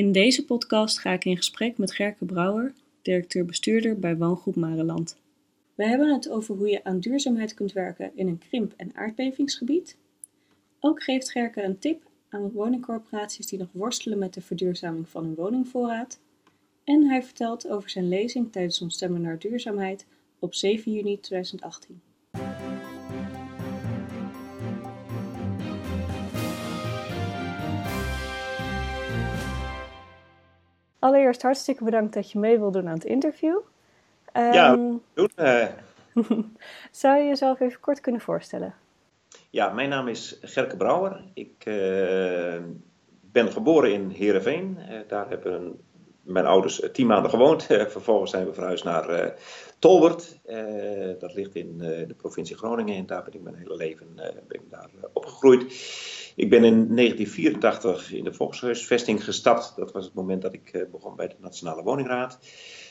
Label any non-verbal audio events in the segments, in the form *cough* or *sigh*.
In deze podcast ga ik in gesprek met Gerke Brouwer, directeur-bestuurder bij Woongroep Mareland. We hebben het over hoe je aan duurzaamheid kunt werken in een krimp- en aardbevingsgebied. Ook geeft Gerke een tip aan woningcorporaties die nog worstelen met de verduurzaming van hun woningvoorraad. En hij vertelt over zijn lezing tijdens ons stemmen naar duurzaamheid op 7 juni 2018. Allereerst hartstikke bedankt dat je mee wil doen aan het interview. ja, ehm, doen. Uh... *laughs* zou je jezelf even kort kunnen voorstellen? Ja, mijn naam is Gerke Brouwer. Ik uh, ben geboren in Heerenveen. Uh, daar hebben mijn ouders tien maanden gewoond. *laughs* vervolgens zijn we verhuisd naar Tolbert. dat ligt in de provincie Groningen. En daar ben ik mijn hele leven ben ik daar, opgegroeid. Ik ben in 1984 in de volkshuisvesting gestapt. Dat was het moment dat ik begon bij de Nationale Woningraad.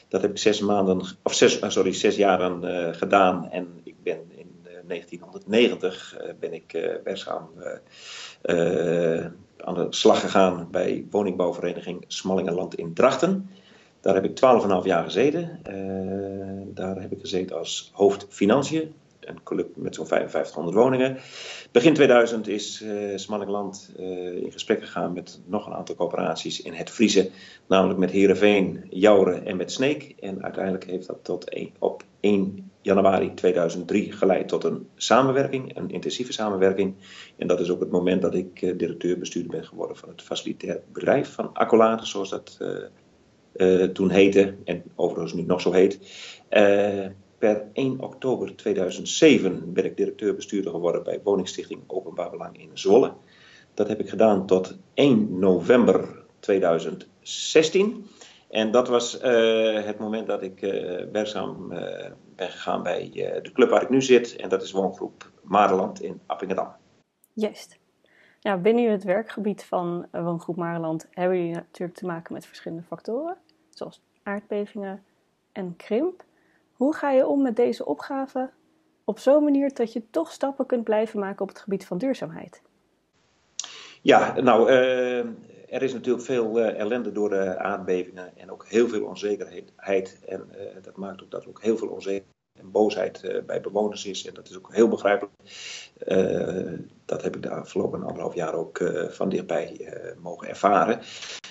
Dat heb ik zes maanden, of zes, sorry, zes jaren gedaan. En ik ben in 1990 uh, ben ik uh, uh, aan de slag gegaan bij woningbouwvereniging Smallingenland in Drachten. Daar heb ik 12,5 jaar gezeten. daar heb ik gezeten als hoofd financiën een club met zo'n 5500 woningen. Begin 2000 is uh, Smallingeland uh, in gesprek gegaan met nog een aantal coöperaties in het Friese, namelijk met Heerenveen, Jouren en met Sneek. En uiteindelijk heeft dat tot een, op 1 januari 2003 geleid tot een samenwerking, een intensieve samenwerking. En dat is ook het moment dat ik uh, directeur-bestuurder ben geworden van het facilitair bedrijf van Accolade, zoals dat toen heette en overigens nu nog zo heet. Per 1 oktober 2007 ben ik directeur-bestuurder geworden bij Woningstichting Openbaar Belang in Zwolle. Dat heb ik gedaan tot 1 november 2016. En dat was uh, het moment dat ik uh, werkzaam uh, ben gegaan bij de club waar ik nu zit. En dat is woongroep Mareland in Appingedam. Juist. Ja, binnen het werkgebied van woongroep Mareland hebben jullie natuurlijk te maken met verschillende factoren. Zoals aardbevingen en krimp. Hoe ga je om met deze opgave op zo'n manier dat je toch stappen kunt blijven maken op het gebied van duurzaamheid? Ja, nou, er is natuurlijk veel uh, ellende door de aardbevingen en ook heel veel onzekerheid. En uh, dat maakt ook dat er ook heel veel onzekerheid en boosheid bij bewoners is. En dat is ook heel begrijpelijk. Dat heb ik de afgelopen anderhalf jaar ook van dichtbij mogen ervaren.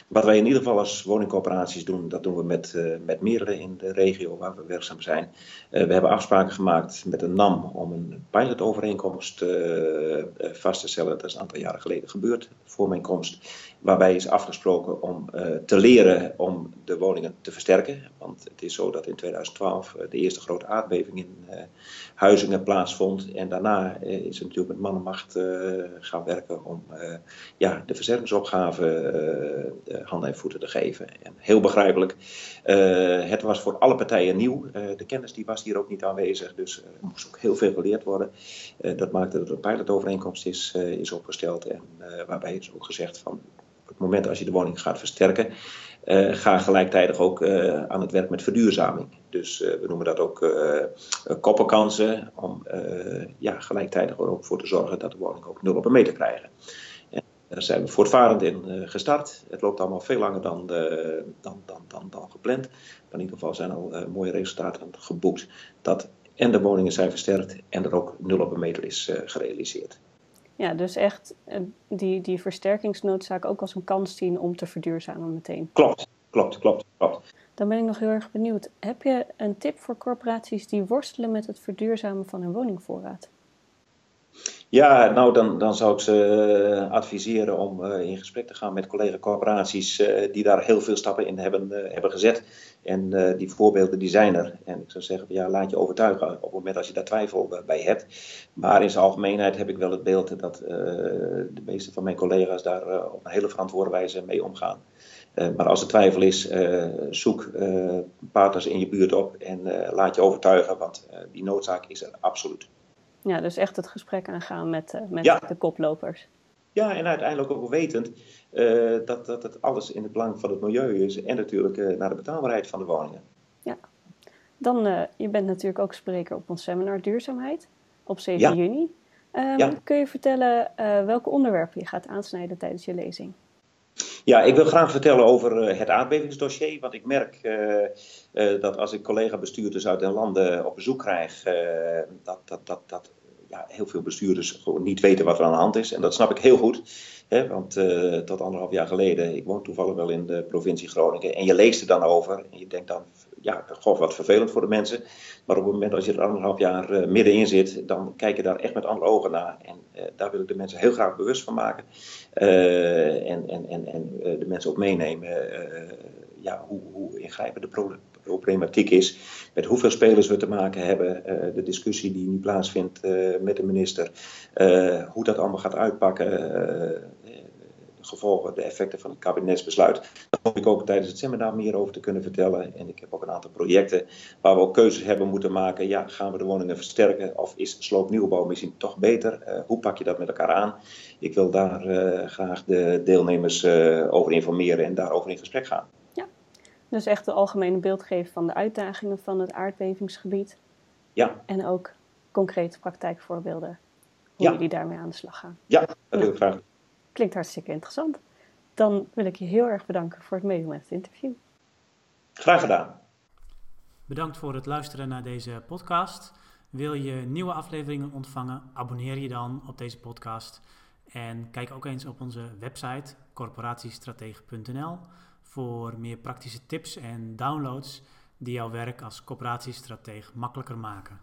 Wat wij in ieder geval als woningcorporaties doen, dat doen we met, met meerdere in de regio waar we werkzaam zijn. We hebben afspraken gemaakt met een NAM om een pilotovereenkomst vast te stellen. Dat is een aantal jaren geleden gebeurd voor mijn komst. Waarbij is afgesproken om te leren om de woningen te versterken. Want het is zo dat in 2012 de eerste grote aardbeving in Huizingen plaatsvond. En daarna is het natuurlijk met mannenmacht gaan werken om ja, de versterkingsopgave eh, handen en voeten te geven. En heel begrijpelijk. Uh, het was voor alle partijen nieuw. Uh, de kennis die was hier ook niet aanwezig. Dus er moest ook heel veel geleerd worden. dat maakte dat er een pilotovereenkomst is, is opgesteld. En waarbij is ook gezegd van op het moment als je de woning gaat versterken. Ga gelijktijdig ook aan het werk met verduurzaming. Dus we noemen dat ook koppenkansen. Om ja, gelijktijdig er ook voor te zorgen dat de woningen ook nul op een meter krijgen. Daar zijn we voortvarend in gestart. Het loopt allemaal veel langer dan, dan, dan, dan, dan gepland. Maar in ieder geval zijn al mooie resultaten geboekt. Dat en de woningen zijn versterkt en er ook nul op een meter is gerealiseerd. Ja, dus echt die, die versterkingsnoodzaak ook als een kans zien om te verduurzamen meteen. Klopt, klopt, klopt, klopt. Dan ben ik nog heel erg benieuwd. Heb je een tip voor corporaties die worstelen met het verduurzamen van hun woningvoorraad? Ja, nou dan, dan zou ik ze eh, adviseren om uh, in gesprek te gaan met collega-corporaties uh, die daar heel veel stappen in hebben, hebben gezet. En die voorbeelden die zijn er. En ik zou zeggen, ja, laat je overtuigen op het moment als je daar twijfel bij hebt. Maar in zijn algemeenheid heb ik wel het beeld dat de meeste van mijn collega's daar op een hele verantwoorde wijze mee omgaan. maar als er twijfel is, zoek partners in je buurt op en laat je overtuigen, want die noodzaak is er absoluut. Ja, dus echt het gesprek aangaan met, uh, met de koplopers. Ja, en uiteindelijk ook wetend uh, dat, dat het alles in het belang van het milieu is en natuurlijk uh, naar de betaalbaarheid van de woningen. Ja, dan, je bent natuurlijk ook spreker op ons seminar Duurzaamheid op 7 juni. Um, ja. Kun je vertellen welke onderwerpen je gaat aansnijden tijdens je lezing? Ja, ik wil graag vertellen over eh, het aardbevingsdossier. Want ik merk eh, eh, dat als ik collega-bestuurders uit den landen op bezoek krijg, dat, dat, dat, dat ja, heel veel bestuurders gewoon niet weten wat er aan de hand is. En dat snap ik heel goed. Hè, want tot anderhalf jaar geleden, ik woon toevallig wel in de provincie Groningen. En je leest er dan over en je denkt dan, ja, goh, wat vervelend voor de mensen. Maar op het moment als je er anderhalf jaar uh, middenin zit, dan kijk je daar echt met andere ogen naar. En uh, daar wil ik de mensen heel graag bewust van maken. En en, en, en de mensen ook meenemen ja, hoe, hoe de problematiek is. Met hoeveel spelers we te maken hebben. de discussie die nu plaatsvindt met de minister. hoe dat allemaal gaat uitpakken gevolgen, de effecten van het kabinetsbesluit. Daar hoop ik ook tijdens het seminar meer over te kunnen vertellen. En ik heb ook een aantal projecten waar we ook keuzes hebben moeten maken. Ja, gaan we de woningen versterken of is sloopnieuwbouw misschien toch beter? Hoe pak je dat met elkaar aan? Ik wil daar graag de deelnemers over informeren en daarover in gesprek gaan. Dus echt de algemene beeld geven van de uitdagingen van het aardbevingsgebied. Ja. En ook concrete praktijkvoorbeelden. Hoe ja. jullie daarmee aan de slag gaan. Ja, dat wil ik graag. Klinkt hartstikke interessant. Dan wil ik je heel erg bedanken voor het meedoen met het interview. Graag gedaan. Bedankt voor het luisteren naar deze podcast. Wil je nieuwe afleveringen ontvangen? Abonneer je dan op deze podcast. En kijk ook eens op onze website corporatiestratege.nl voor meer praktische tips en downloads die jouw werk als corporatiestratege makkelijker maken.